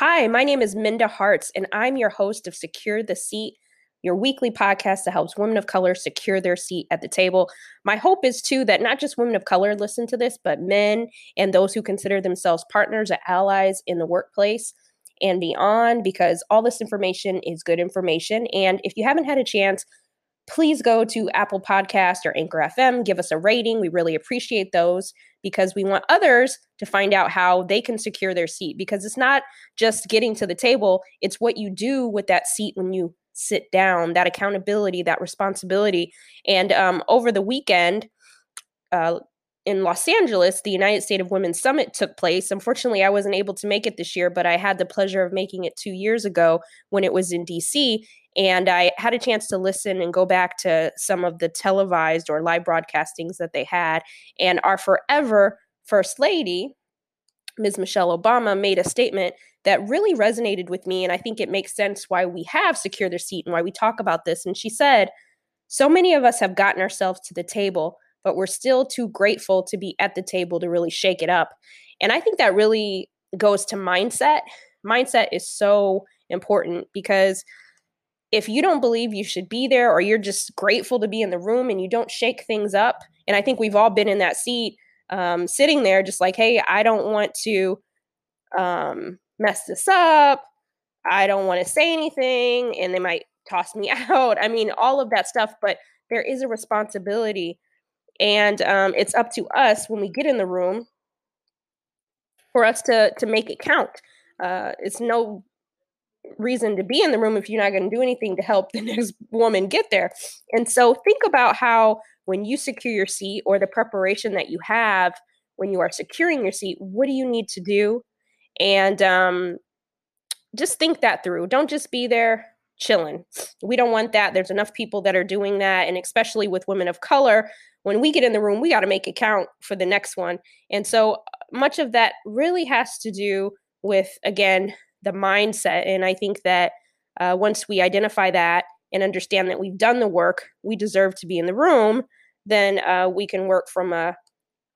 Hi, my name is Minda Harts, and I'm your host of Secure the Seat, your weekly podcast that helps women of color secure their seat at the table. My hope is too that not just women of color listen to this, but men and those who consider themselves partners or allies in the workplace and beyond, because all this information is good information. And if you haven't had a chance, please go to Apple Podcast or Anchor FM, give us a rating. We really appreciate those because we want others to find out how they can secure their seat because it's not just getting to the table, it's what you do with that seat when you sit down, that accountability, that responsibility. And um, over the weekend, uh, in Los Angeles, the United States of Women Summit took place. Unfortunately, I wasn't able to make it this year, but I had the pleasure of making it two years ago when it was in DC. And I had a chance to listen and go back to some of the televised or live broadcastings that they had. And our forever First Lady, Ms. Michelle Obama, made a statement that really resonated with me. And I think it makes sense why we have Secure Their Seat and why we talk about this. And she said, So many of us have gotten ourselves to the table but we're still too grateful to be at the table to really shake it up. And I think that really goes to mindset. Mindset is so important because if you don't believe you should be there or you're just grateful to be in the room and you don't shake things up, and I think we've all been in that seat um, sitting there just like, hey, I don't want to um, mess this up. I don't want to say anything and they might toss me out. I mean, all of that stuff, but there is a responsibility and um, it's up to us when we get in the room for us to to make it count uh, it's no reason to be in the room if you're not going to do anything to help the next woman get there. And so think about how when you secure your seat or the preparation that you have when you are securing your seat what do you need to do? And um, just think that through. Don't just be there chilling. We don't want that. There's enough people that are doing that and especially with women of color when we get in the room, we got to make it count for the next one. And so uh, much of that really has to do with, again, the mindset. And I think that uh, once we identify that and understand that we've done the work, we deserve to be in the room, then uh, we can work from a,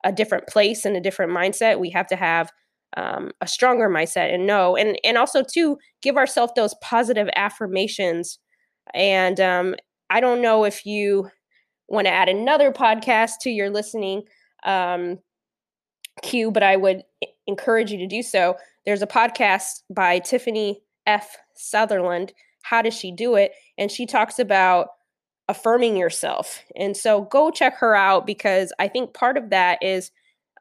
a different place and a different mindset. We have to have um, a stronger mindset and know, and and also to give ourselves those positive affirmations. And um, I don't know if you want to add another podcast to your listening um, queue, but I would encourage you to do so. There's a podcast by Tiffany F. Sutherland. How does she do it? And she talks about affirming yourself. And so go check her out because I think part of that is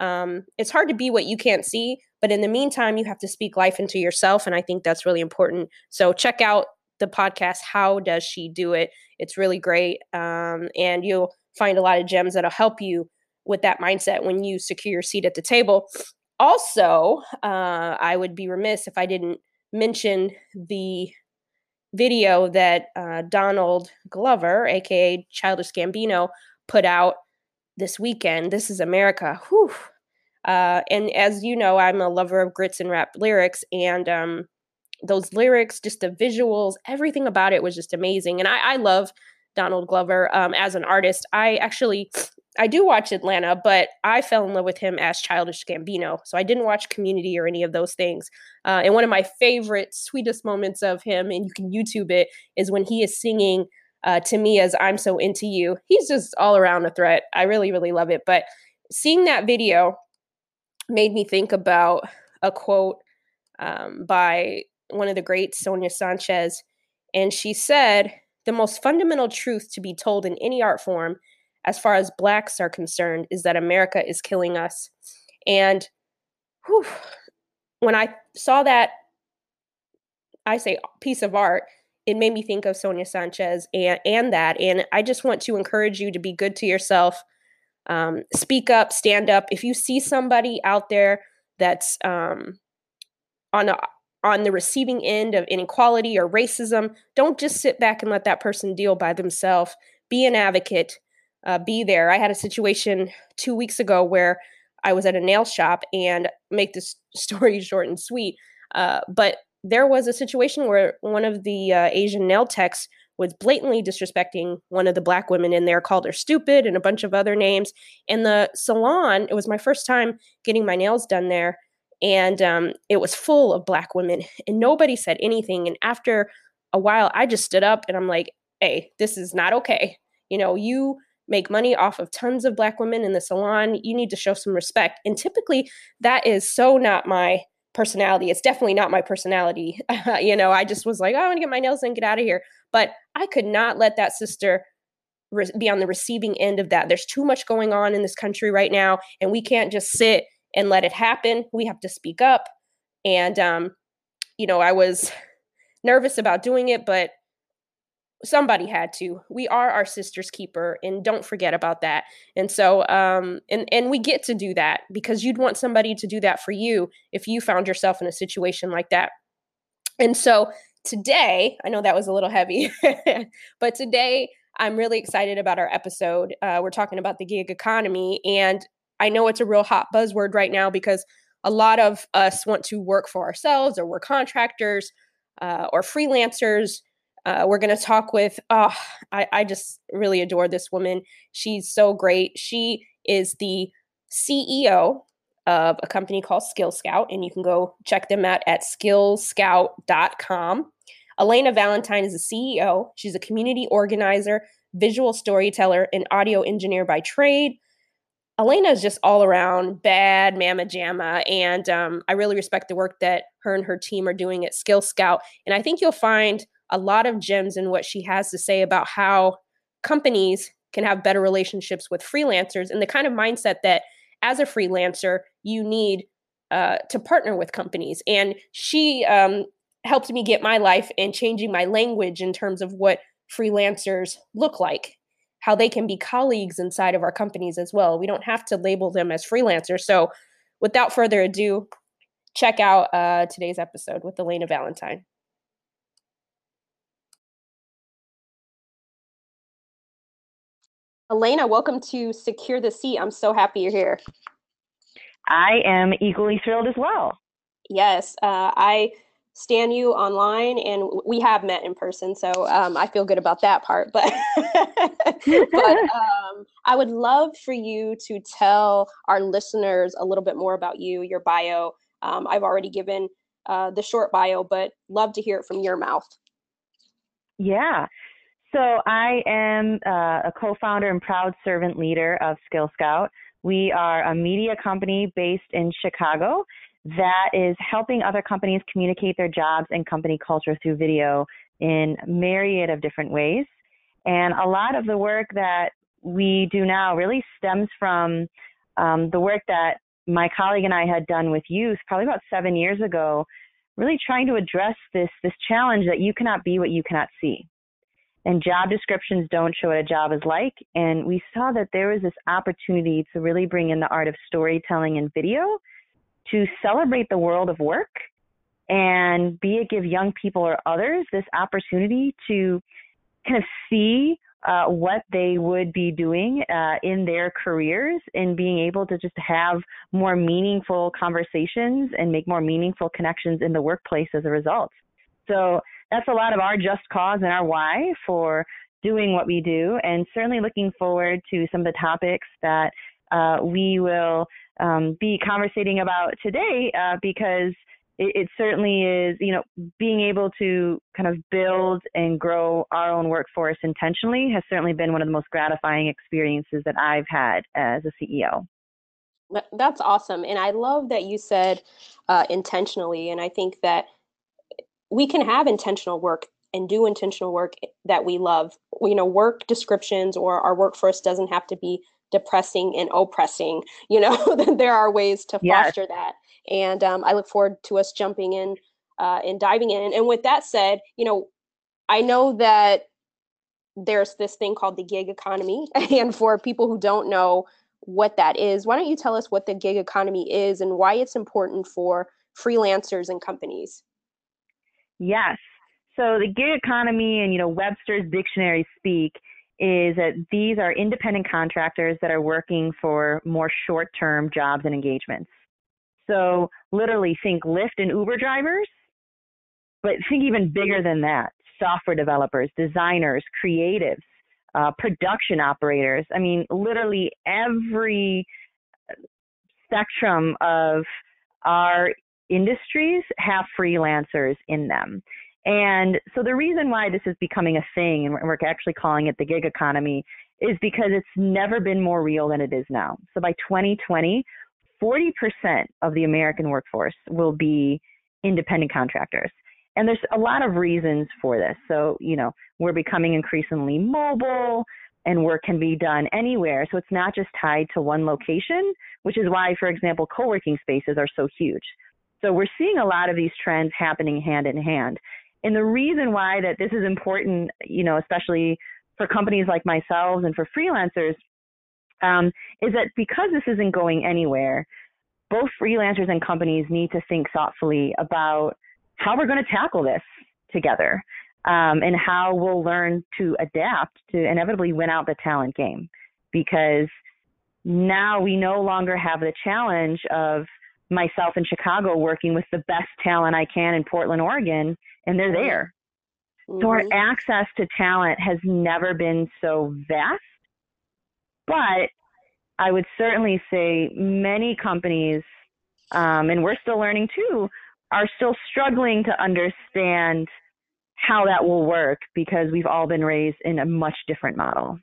um, it's hard to be what you can't see, but in the meantime, you have to speak life into yourself. And I think that's really important. So check out the podcast, How Does She Do It? It's really great. Um, and you'll find a lot of gems that'll help you with that mindset when you secure your seat at the table. Also, uh, I would be remiss if I didn't mention the video that uh, Donald Glover, aka Childish Gambino, put out this weekend. This is America. Whew. Uh, and as you know, I'm a lover of grits and rap lyrics, and um, those lyrics, just the visuals, everything about it was just amazing. And I, I love Donald Glover um, as an artist. I actually, I do watch Atlanta, but I fell in love with him as Childish Gambino. So I didn't watch Community or any of those things. Uh, and one of my favorite, sweetest moments of him, and you can YouTube it, is when he is singing uh, Tamia's I'm so into you. He's just all around a threat. I really, really love it. But seeing that video made me think about a quote um, by one of the greats, Sonia Sanchez, and she said, The most fundamental truth to be told in any art form, as far as Blacks are concerned, is that America is killing us. And whew, when I saw that, I say piece of art, it made me think of Sonia Sanchez and, and that. And I just want to encourage you to be good to yourself. Um, speak up, stand up. If you see somebody out there that's um, on a on the receiving end of inequality or racism, don't just sit back and let that person deal by themselves. Be an advocate, uh, be there. I had a situation two weeks ago where I was at a nail shop and make this story short and sweet. Uh, but there was a situation where one of the uh, Asian nail techs was blatantly disrespecting one of the black women in there, called her stupid and a bunch of other names. And the salon, it was my first time getting my nails done there and um, it was full of black women, and nobody said anything. And after a while, I just stood up and I'm like, "Hey, this is not okay. You know, you." Make money off of tons of black women in the salon. You need to show some respect. And typically that is so not my personality. It's definitely not my personality. You know i just was like oh, i want to get my nails done get out of here. But i could not let that sister re- be on the receiving end of that. There's too much going on in this country right now and we can't just sit and let it happen. We have to speak up. And, um, you know, I was nervous about doing it, but somebody had to. We are our sister's keeper, and don't forget about that. And so, um, and and we get to do that because you'd want somebody to do that for you if you found yourself in a situation like that. And so today, I know that was a little heavy, but today I'm really excited about our episode. Uh, we're talking about the gig economy, and I know it's a real hot buzzword right now because a lot of us want to work for ourselves or we're contractors uh, or freelancers. Uh, we're going to talk with, oh, I, I just really adore this woman. She's so great. She is the CEO of a company called Skill Scout, and you can go check them out at skillscout.com. Elena Valentine is the CEO. She's a community organizer, visual storyteller, and audio engineer by trade. Elena is just all around bad mama jamma. And um, I really respect the work that her and her team are doing at Skill Scout. And I think you'll find a lot of gems in what she has to say about how companies can have better relationships with freelancers and the kind of mindset that as a freelancer you need uh, to partner with companies. And she um, helped me get my life and changing my language in terms of what freelancers look like how they can be colleagues inside of our companies as well. We don't have to label them as freelancers. So, without further ado, check out uh, today's episode with Elena Valentine. Elena, welcome to Secure the Seat. I'm so happy you're here. I am equally thrilled as well. Yes, uh, I stan you online and we have met in person so um, i feel good about that part but but um, i would love for you to tell our listeners a little bit more about you your bio um, i've already given uh, the short bio but love to hear it from your mouth yeah so i am uh, a co-founder and proud servant leader of skill scout we are a media company based in chicago that is helping other companies communicate their jobs and company culture through video in myriad of different ways. And a lot of the work that we do now really stems from um, the work that my colleague and I had done with youth probably about seven years ago, really trying to address this this challenge that you cannot be what you cannot see. And job descriptions don't show what a job is like. And we saw that there was this opportunity to really bring in the art of storytelling and video to celebrate the world of work and be it give young people or others this opportunity to kind of see uh, what they would be doing uh, in their careers and being able to just have more meaningful conversations and make more meaningful connections in the workplace as a result. So that's a lot of our just cause and our why for doing what we do, and certainly looking forward to some of the topics that uh, we will um, be conversating about today uh, because it, it, certainly is, you know, being able to kind of build and grow our own workforce intentionally has certainly been one of the most gratifying experiences that I've had as a CEO. That's awesome. And I love that you said uh, intentionally. And I think that we can have intentional work and do intentional work that we love. You know, work descriptions or our workforce doesn't have to be depressing and oppressing you know there are ways to foster yes. that and um, i look forward to us jumping in uh, and diving in and with that said you know i know that there's this thing called the gig economy and for people who don't know what that is why don't you tell us what the gig economy is and why it's important for freelancers and companies yes so the gig economy and you know webster's dictionary speak is that these are independent contractors that are working for more short term jobs and engagements. So, literally, think Lyft and Uber drivers, but think even bigger than that software developers, designers, creatives, uh, production operators. I mean, literally every spectrum of our industries have freelancers in them. And so the reason why this is becoming a thing, and we're actually calling it the gig economy, is because it's never been more real than it is now. So by 2020, 40% of the American workforce will be independent contractors. And there's a lot of reasons for this. So, you know, we're becoming increasingly mobile and work can be done anywhere. So it's not just tied to one location, which is why, for example, co working spaces are so huge. So we're seeing a lot of these trends happening hand in hand. And the reason why that this is important, you know, especially for companies like myself and for freelancers, um, is that because this isn't going anywhere, both freelancers and companies need to think thoughtfully about how we're going to tackle this together um, and how we'll learn to adapt to inevitably win out the talent game. Because now we no longer have the challenge of myself in Chicago working with the best talent I can in Portland, Oregon, and they're there. Mm-hmm. So our mm-hmm. access to talent has never been so vast. But I would certainly say many companies, um, and we're still learning too, are still struggling to understand how that will work because we've all been raised in a much different model.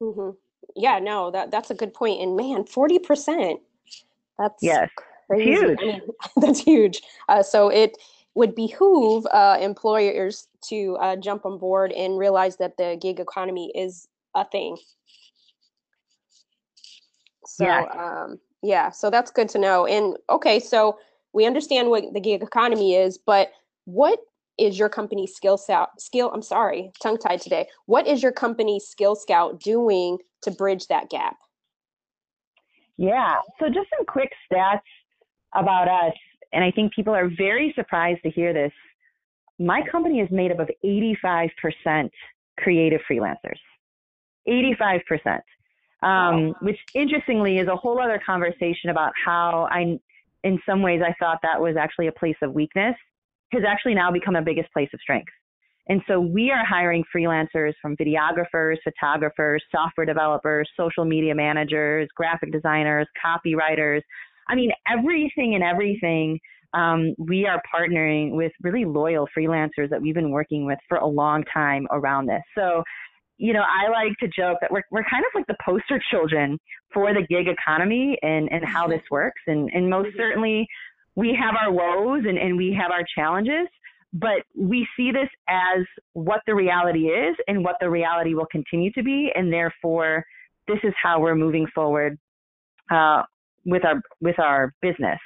Mm-hmm. Yeah, no, that that's a good point. And man, forty percent. That's yes, crazy. huge. I mean, that's huge. Uh, so it would behoove uh, employers to uh, jump on board and realize that the gig economy is a thing. So yes. um, yeah, so that's good to know. And okay, so we understand what the gig economy is, but what is your company skill scout skill i'm sorry tongue tied today what is your company skill scout doing to bridge that gap yeah so just some quick stats about us and i think people are very surprised to hear this my company is made up of 85% creative freelancers 85% um, wow. which interestingly is a whole other conversation about how i in some ways i thought that was actually a place of weakness has actually now become a biggest place of strength. And so we are hiring freelancers from videographers, photographers, software developers, social media managers, graphic designers, copywriters. I mean, everything and everything. Um, we are partnering with really loyal freelancers that we've been working with for a long time around this. So, you know, I like to joke that we're, we're kind of like the poster children for the gig economy and, and how this works. And, and most certainly, we have our woes and, and we have our challenges, but we see this as what the reality is and what the reality will continue to be. And therefore, this is how we're moving forward uh, with our with our business.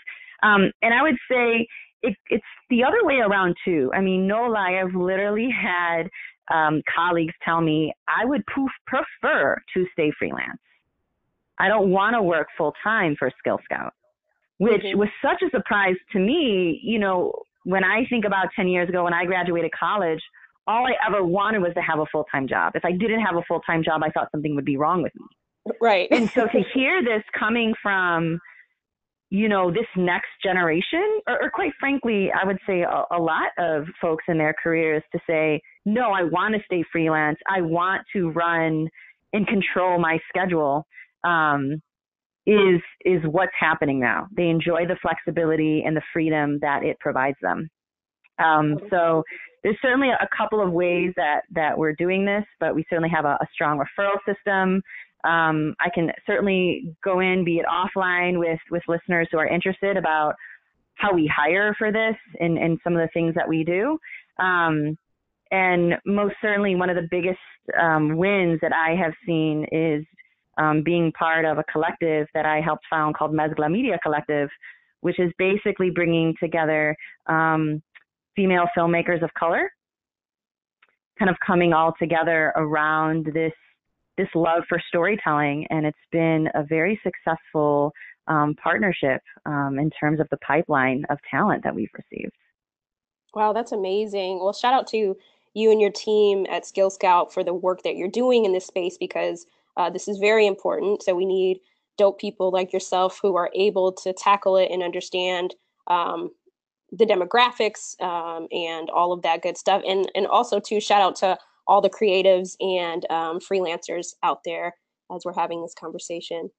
Um, and I would say it, it's the other way around too. I mean, no lie, I've literally had um, colleagues tell me I would poof prefer to stay freelance. I don't want to work full time for Skill Scout which mm-hmm. was such a surprise to me. You know, when I think about 10 years ago when I graduated college, all I ever wanted was to have a full time job. If I didn't have a full time job, I thought something would be wrong with me. Right. and so to hear this coming from, you know, this next generation, or, or quite frankly, I would say a, a lot of folks in their careers to say, no, I want to stay freelance. I want to run and control my schedule. Um, is is what's happening now. They enjoy the flexibility and the freedom that it provides them. Um, so there's certainly a couple of ways that that we're doing this, but we certainly have a, a strong referral system. Um, I can certainly go in, be it offline, with with listeners who are interested about how we hire for this and, and some of the things that we do. Um, and most certainly, one of the biggest um, wins that I have seen is um, being part of a collective that I helped found called Mezcla Media Collective, which is basically bringing together um, female filmmakers of color, kind of coming all together around this this love for storytelling, and it's been a very successful um, partnership um, in terms of the pipeline of talent that we've received. Wow, that's amazing. Well, shout out to you and your team at Skill Scout for the work that you're doing in this space because uh, this is very important. So we need dope people like yourself who are able to tackle it and understand um, the demographics um, and all of that good stuff. And and also to shout out to all the creatives and um, freelancers out there as we're having this conversation.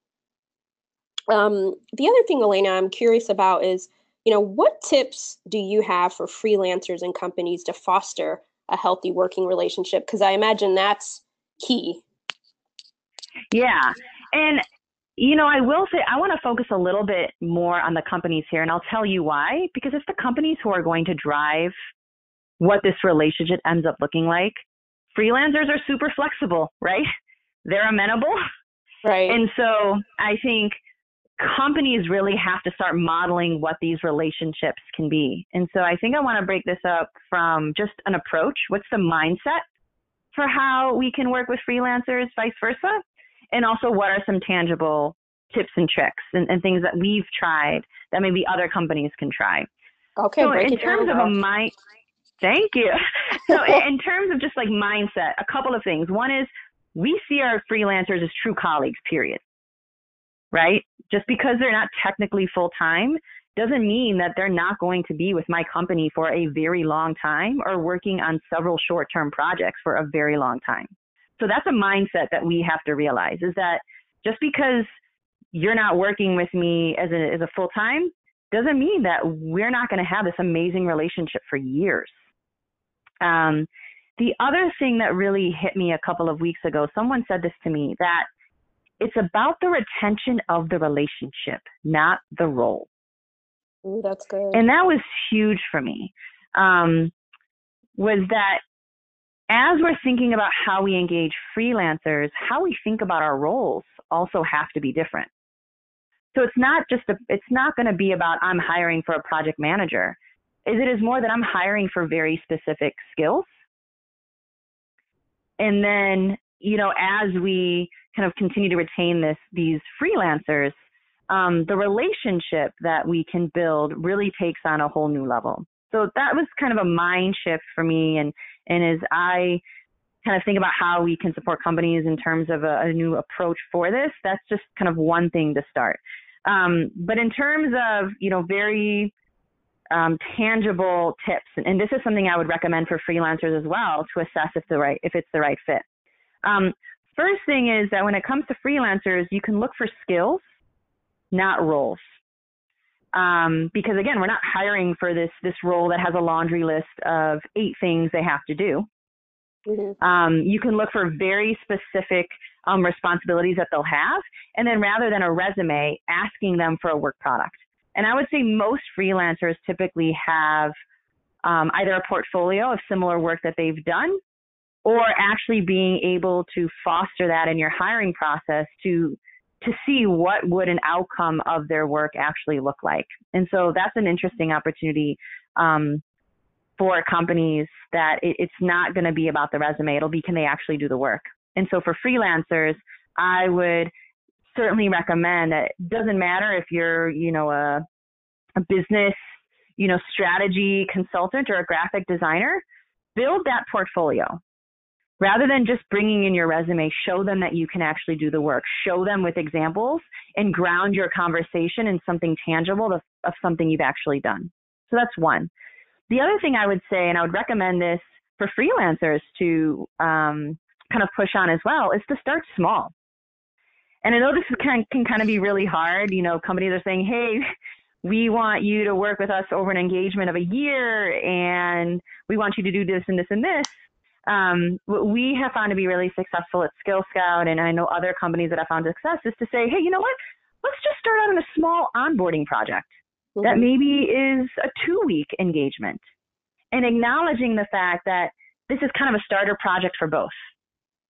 Um, the other thing, Elena, I'm curious about is you know, what tips do you have for freelancers and companies to foster a healthy working relationship? Because I imagine that's key. Yeah. And, you know, I will say I want to focus a little bit more on the companies here, and I'll tell you why. Because it's the companies who are going to drive what this relationship ends up looking like. Freelancers are super flexible, right? They're amenable. Right. And so I think companies really have to start modeling what these relationships can be. And so I think I want to break this up from just an approach. What's the mindset for how we can work with freelancers, vice versa? And also, what are some tangible tips and tricks and, and things that we've tried that maybe other companies can try? Okay. So, in terms of a mind, thank you. So, in terms of just like mindset, a couple of things. One is we see our freelancers as true colleagues, period right? Just because they're not technically full time doesn't mean that they're not going to be with my company for a very long time or working on several short term projects for a very long time. So that's a mindset that we have to realize is that just because you're not working with me as a, as a full time doesn't mean that we're not going to have this amazing relationship for years. Um, the other thing that really hit me a couple of weeks ago, someone said this to me that it's about the retention of the relationship, not the role. Ooh, that's good. And that was huge for me. Um, was that as we're thinking about how we engage freelancers, how we think about our roles also have to be different. So it's not just a, it's not going to be about I'm hiring for a project manager. Is it is more that I'm hiring for very specific skills. And then, you know, as we kind of continue to retain this these freelancers, um, the relationship that we can build really takes on a whole new level. So that was kind of a mind shift for me, and and as I kind of think about how we can support companies in terms of a, a new approach for this, that's just kind of one thing to start. Um, but in terms of you know very um, tangible tips, and, and, this is something I would recommend for freelancers as well to assess if the right if it's the right fit. Um, First thing is that when it comes to freelancers, you can look for skills, not roles. Um, because again, we're not hiring for this this role that has a laundry list of eight things they have to do. Mm-hmm. Um, you can look for very specific um, responsibilities that they'll have, and then rather than a resume, asking them for a work product. And I would say most freelancers typically have um, either a portfolio of similar work that they've done, or actually being able to foster that in your hiring process to to see what would an outcome of their work actually look like. And so that's an interesting opportunity um, for companies that it, it's not going to be about the resume. It'll be can they actually do the work. And so for freelancers, I would certainly recommend that it doesn't matter if you're, you know, a, a business, you know, strategy consultant or a graphic designer, build that portfolio rather than just bringing in your resume, show them that you can actually do the work. Show them with examples and ground your conversation in something tangible of, of something you've actually done. So that's one. The other thing I would say, and I would recommend this for freelancers to um, kind of push on as well, is to start small. And I know this can, can kind of be really hard. You know, companies are saying, hey, we want you to work with us over an engagement of a year and we want you to do this and this and this um, what we have found to be really successful at Skill Scout, and I know other companies that have found success, is to say, hey, you know what? Let's just start out on a small onboarding project mm-hmm. that maybe is a two week engagement and acknowledging the fact that this is kind of a starter project for both.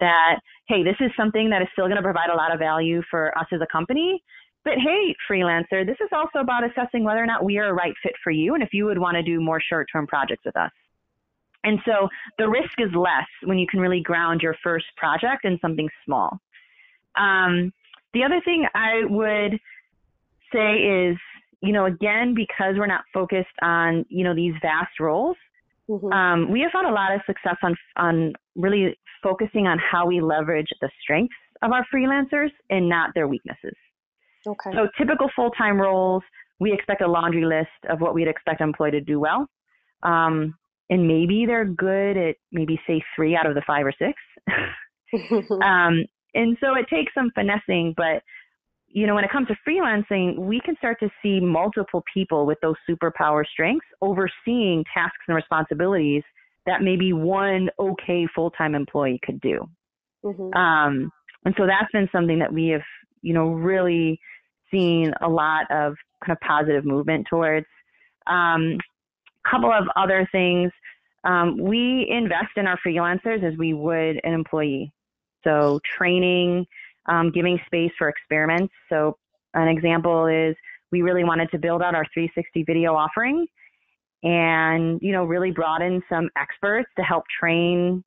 That, hey, this is something that is still going to provide a lot of value for us as a company. But hey, freelancer, this is also about assessing whether or not we are a right fit for you and if you would want to do more short term projects with us. And so the risk is less when you can really ground your first project in something small. Um, the other thing I would say is, you know, again, because we're not focused on, you know, these vast roles, mm-hmm. um, we have found a lot of success on, on really focusing on how we leverage the strengths of our freelancers and not their weaknesses. Okay. So typical full-time roles, we expect a laundry list of what we'd expect an employee to do well. Um, and maybe they're good at maybe say three out of the five or six. um, and so it takes some finessing, but you know, when it comes to freelancing, we can start to see multiple people with those superpower strengths overseeing tasks and responsibilities that maybe one okay full time employee could do. Mm-hmm. Um, and so that's been something that we have, you know, really seen a lot of kind of positive movement towards. Um, couple of other things. Um, we invest in our freelancers as we would an employee. So training, um, giving space for experiments. So an example is we really wanted to build out our 360 video offering and, you know, really brought in some experts to help train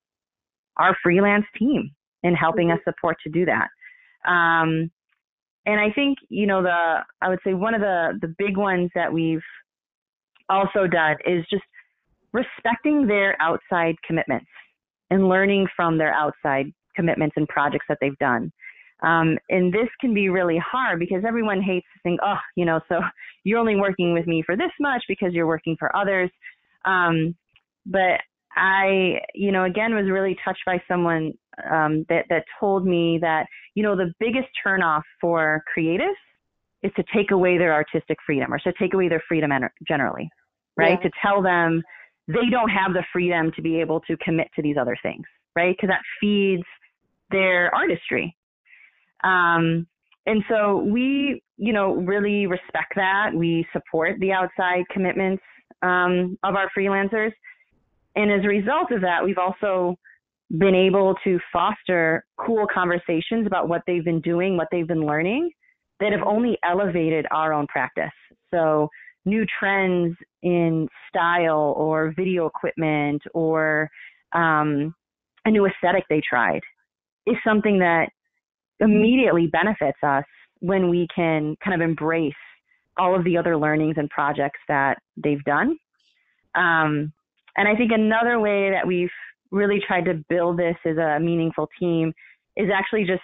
our freelance team in helping us support to do that. Um, and I think, you know, the, I would say one of the, the big ones that we've also done is just respecting their outside commitments and learning from their outside commitments and projects that they've done. Um, and this can be really hard because everyone hates to think, oh, you know, so you're only working with me for this much because you're working for others. Um, but I, you know, again was really touched by someone um, that that told me that, you know, the biggest turnoff for creatives is to take away their artistic freedom or to take away their freedom generally, right? Yeah. To tell them they don't have the freedom to be able to commit to these other things, right? Because that feeds their artistry. Um, and so we, you know, really respect that. We support the outside commitments um, of our freelancers. And as a result of that, we've also been able to foster cool conversations about what they've been doing, what they've been learning that have only elevated our own practice. So, new trends in style or video equipment or um, a new aesthetic they tried is something that immediately benefits us when we can kind of embrace all of the other learnings and projects that they've done. Um, and I think another way that we've really tried to build this as a meaningful team is actually just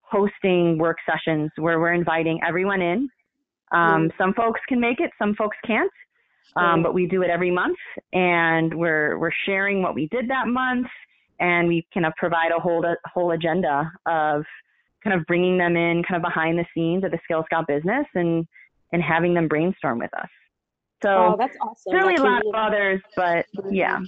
hosting work sessions where we're inviting everyone in. Um, mm. Some folks can make it, some folks can't. Um, but we do it every month, and we're we're sharing what we did that month, and we kind of provide a whole a whole agenda of kind of bringing them in kind of behind the scenes of the Skill Scout business and and having them brainstorm with us. So oh, that's awesome. Certainly a lot of others, but yeah.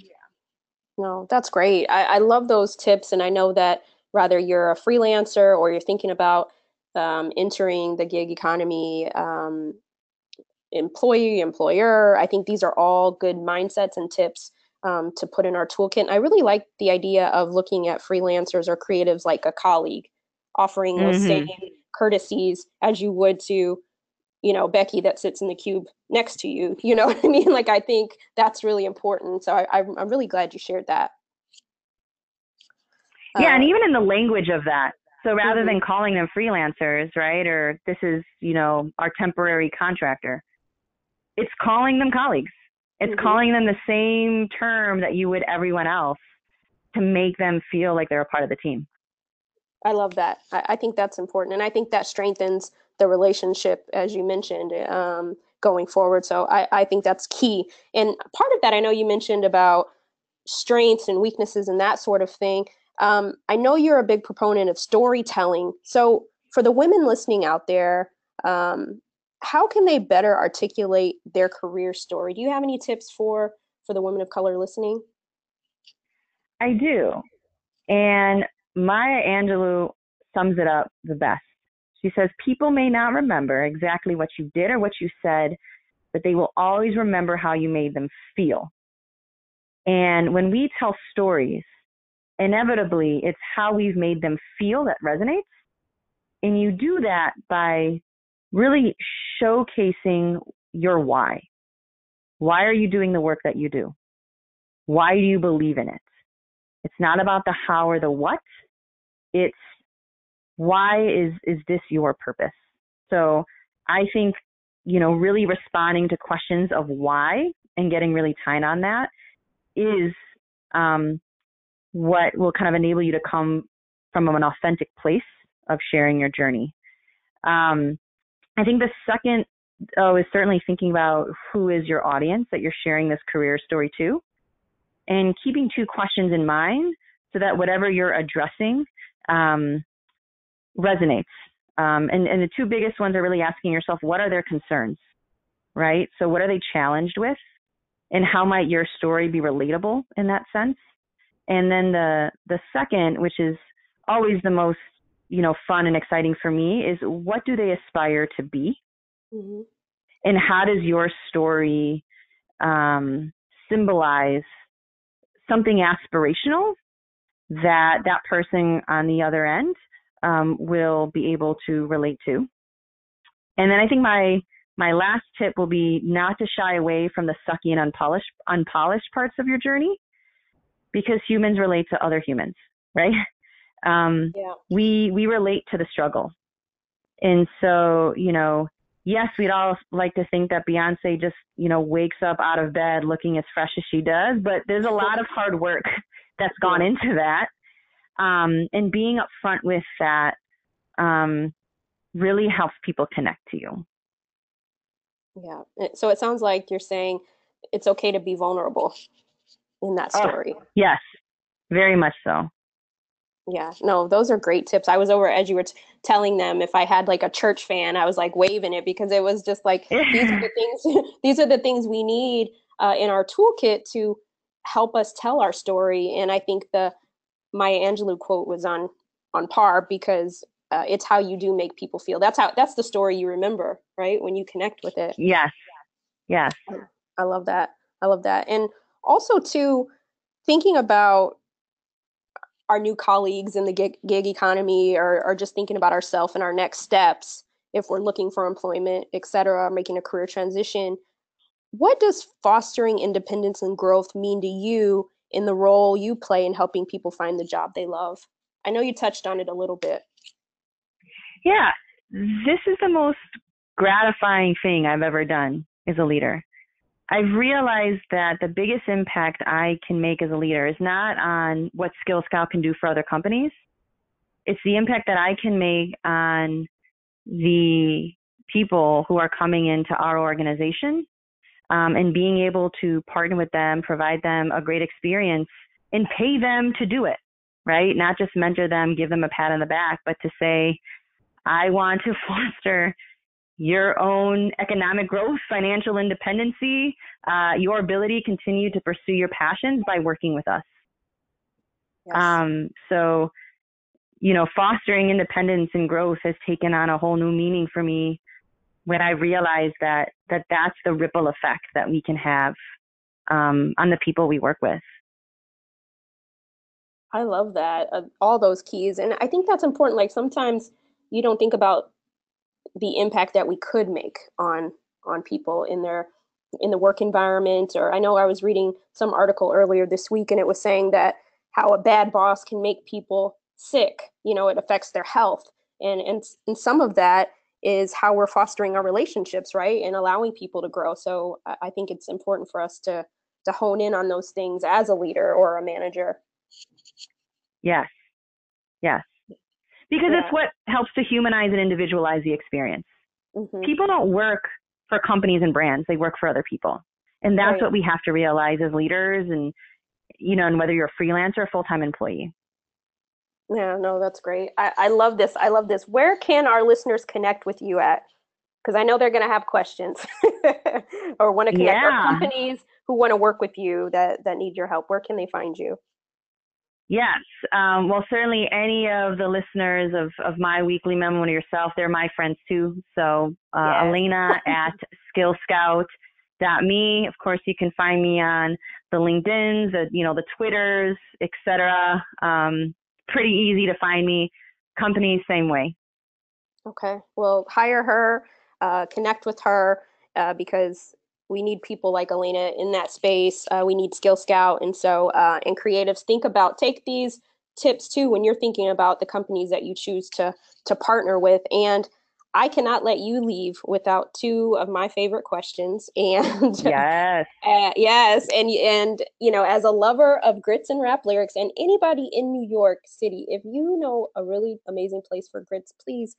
No, that's great. I, I love those tips, and I know that whether you're a freelancer or you're thinking about um, entering the gig economy, um, employee, employer, I think these are all good mindsets and tips um, to put in our toolkit. I really like the idea of looking at freelancers or creatives like a colleague offering those mm-hmm. same courtesies as you would to you know becky that sits in the cube next to you you know what i mean like i think that's really important so I, i'm really glad you shared that yeah uh, and even in the language of that so rather mm-hmm. than calling them freelancers right or this is you know our temporary contractor it's calling them colleagues it's mm-hmm. calling them the same term that you would everyone else to make them feel like they're a part of the team I love that. I, I, think that's important, and I think that strengthens the relationship, as you mentioned, um, going forward. So I, I think that's key. And part of that, I know you mentioned about strengths and weaknesses and that sort of thing. Um, I know you're a big proponent of storytelling. So for the women listening out there, um, how can they better articulate their career story? Do you have any tips for for the women of color listening? I do. And Maya Angelou sums it up the best. She says, People may not remember exactly what you did or what you said, but they will always remember how you made them feel. And when we tell stories, inevitably it's how we've made them feel that resonates. And you do that by really showcasing your why. Why are you doing the work that you do? Why do you believe in it? It's not about the how or the what. It's why is is this your purpose? So I think you know really responding to questions of why and getting really tight on that is um, what will kind of enable you to come from an authentic place of sharing your journey. Um, I think the second, oh, is certainly thinking about who is your audience that you're sharing this career story to, and keeping two questions in mind so that whatever you're addressing um, resonates Um, and, and the two biggest ones are really asking yourself, what are their concerns, right? So what are they challenged with? And how might your story be relatable in that sense? And then the, the second, which is always the most, you know, fun and exciting for me is what do they aspire to be? Mm-hmm. And how does your story um, symbolize something aspirational that that person on the other end um, will be able to relate to. And then I think my my last tip will be not to shy away from the sucky and unpolished unpolished parts of your journey, because humans relate to other humans, right? Um, yeah. We we relate to the struggle, and so you know, yes, we'd all like to think that Beyonce just you know wakes up out of bed looking as fresh as she does, but there's a lot of hard work that's gone into that um, and being upfront with that um, really helps people connect to you. Yeah. So it sounds like you're saying it's okay to be vulnerable in that oh, story. Oh, yes, very much so. Yeah, no, those are great tips. I was over as you were t- telling them if I had like a church fan, I was like waving it because it was just like these are the things. these are the things we need uh, in our toolkit to help us tell our story. And I think the Maya Angelou quote was on on par because uh, it's how you do make people feel. That's how that's the story you remember, right? When you connect with it. Yes. Yes. I love that. I love that. And also too thinking about our new colleagues in the gig, gig economy or, or just thinking about ourselves and our next steps if we're looking for employment, et cetera, making a career transition. What does fostering independence and growth mean to you in the role you play in helping people find the job they love. I know you touched on it a little bit. Yeah, this is the most gratifying thing I've ever done as a leader. I've realized that the biggest impact I can make as a leader is not on what Skill Scout can do for other companies. It's the impact that I can make on the people who are coming into our organization um, and being able to partner with them, provide them a great experience, and pay them to do it, right? Not just mentor them, give them a pat on the back, but to say, I want to foster your own economic growth, financial independency, uh, your ability to continue to pursue your passions by working with us. Yes. Um, so, you know, fostering independence and growth has taken on a whole new meaning for me when I realized that that that's the ripple effect that we can have um, on the people we work with. I love that uh, all those keys, and I think that's important. Like sometimes you don't think about the impact that we could make on on people in their in the work environment. Or I know I was reading some article earlier this week, and it was saying that how a bad boss can make people sick. You know, it affects their health, and and and some of that is how we're fostering our relationships, right? And allowing people to grow. So I think it's important for us to to hone in on those things as a leader or a manager. Yes. Yes. Because yeah. it's what helps to humanize and individualize the experience. Mm-hmm. People don't work for companies and brands, they work for other people. And that's right. what we have to realize as leaders and you know, and whether you're a freelancer or full-time employee. Yeah, no, that's great. I, I love this. I love this. Where can our listeners connect with you at? Because I know they're going to have questions or want to connect. Yeah. Or companies who want to work with you that that need your help. Where can they find you? Yes. Um, well, certainly any of the listeners of, of my weekly memo to yourself, they're my friends too. So uh, yes. Elena at skillscout.me. Of course, you can find me on the LinkedIn's, the, you know, the Twitters, etc. Um, pretty easy to find me. Companies, same way. Okay. Well, hire her, uh, connect with her uh, because we need people like Elena in that space. Uh, we need Skill Scout. And so, uh, and creatives, think about, take these tips too when you're thinking about the companies that you choose to to partner with and I cannot let you leave without two of my favorite questions. And yes, uh, yes, and and you know, as a lover of grits and rap lyrics, and anybody in New York City, if you know a really amazing place for grits, please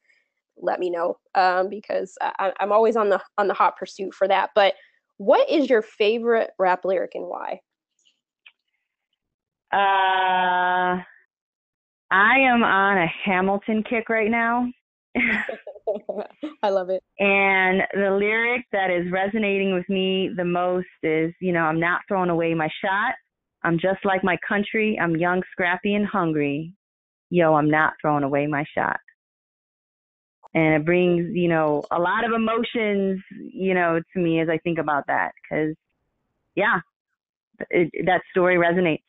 let me know um, because I, I'm always on the on the hot pursuit for that. But what is your favorite rap lyric and why? Uh, I am on a Hamilton kick right now I love it. And the lyric that is resonating with me the most is, you know, I'm not throwing away my shot. I'm just like my country. I'm young, scrappy, and hungry. Yo, I'm not throwing away my shot. And it brings, you know, a lot of emotions, you know, to me as I think about that. Because, yeah, it, that story resonates.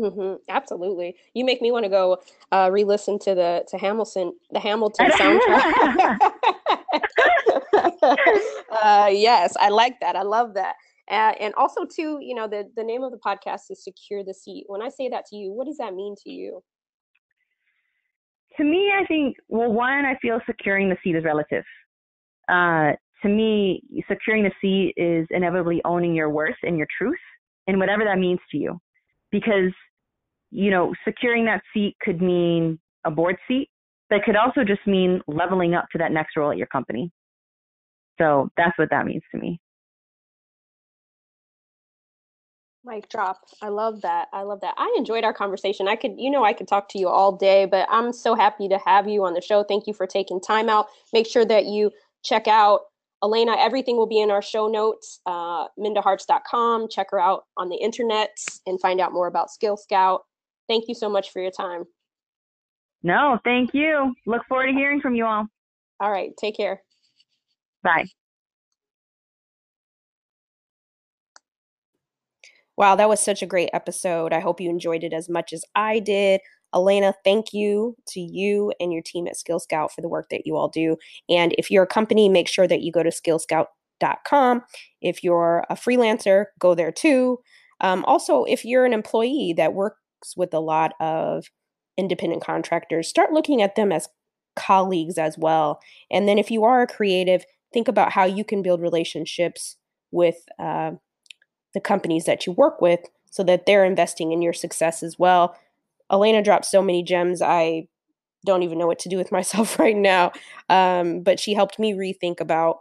Mm-hmm. Absolutely, you make me want to go uh, re-listen to the to Hamilton the Hamilton soundtrack. uh, yes, I like that. I love that. Uh, and also, too, you know, the the name of the podcast is "Secure the Seat." When I say that to you, what does that mean to you? To me, I think well, one, I feel securing the seat is relative. Uh, to me, securing the seat is inevitably owning your worth and your truth, and whatever that means to you because you know securing that seat could mean a board seat but it could also just mean leveling up to that next role at your company. So that's what that means to me. Mic drop. I love that. I love that. I enjoyed our conversation. I could you know i could talk to you all day but i'm so happy to have you on the show. Thank you for taking time out. Make sure that you check out Elena, everything will be in our show notes, uh, mindaharts.com. Check her out on the internet and find out more about Skill Scout. Thank you so much for your time. No, thank you. Look forward to hearing from you all. All right, take care. Bye. Wow, that was such a great episode. I hope you enjoyed it as much as I did. Elena, thank you to you and your team at Skill Scout for the work that you all do. And if you're a company, make sure that you go to skillscout.com. If you're a freelancer, go there too. Um, also, if you're an employee that works with a lot of independent contractors, start looking at them as colleagues as well. And then if you are a creative, think about how you can build relationships with uh, the companies that you work with so that they're investing in your success as well. Elena dropped so many gems. I don't even know what to do with myself right now. Um, but she helped me rethink about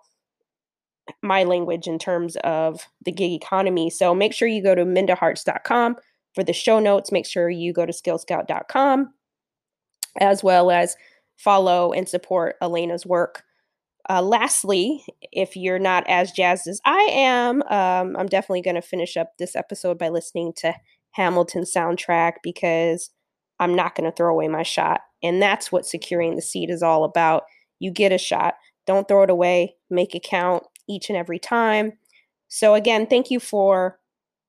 my language in terms of the gig economy. So make sure you go to mindaharts.com for the show notes. Make sure you go to skillscout.com as well as follow and support Elena's work. Uh, lastly, if you're not as jazzed as I am, um, I'm definitely going to finish up this episode by listening to Hamilton soundtrack because I'm not going to throw away my shot. And that's what securing the seat is all about. You get a shot, don't throw it away, make it count each and every time. So, again, thank you for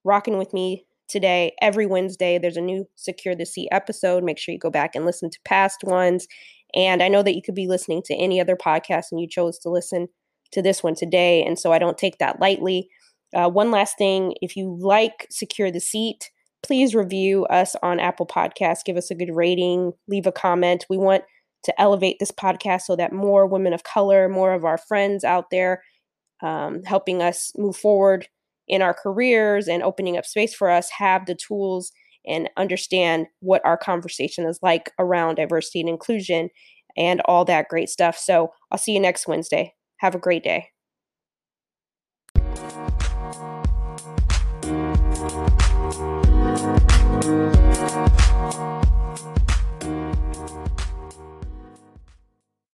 rocking with me today. Every Wednesday, there's a new Secure the Seat episode. Make sure you go back and listen to past ones. And I know that you could be listening to any other podcast and you chose to listen to this one today. And so I don't take that lightly. Uh, one last thing if you like Secure the Seat, please review us on Apple Podcasts, give us a good rating, leave a comment. We want to elevate this podcast so that more women of color, more of our friends out there um, helping us move forward in our careers and opening up space for us have the tools and understand what our conversation is like around diversity and inclusion and all that great stuff. So I'll see you next Wednesday. Have a great day.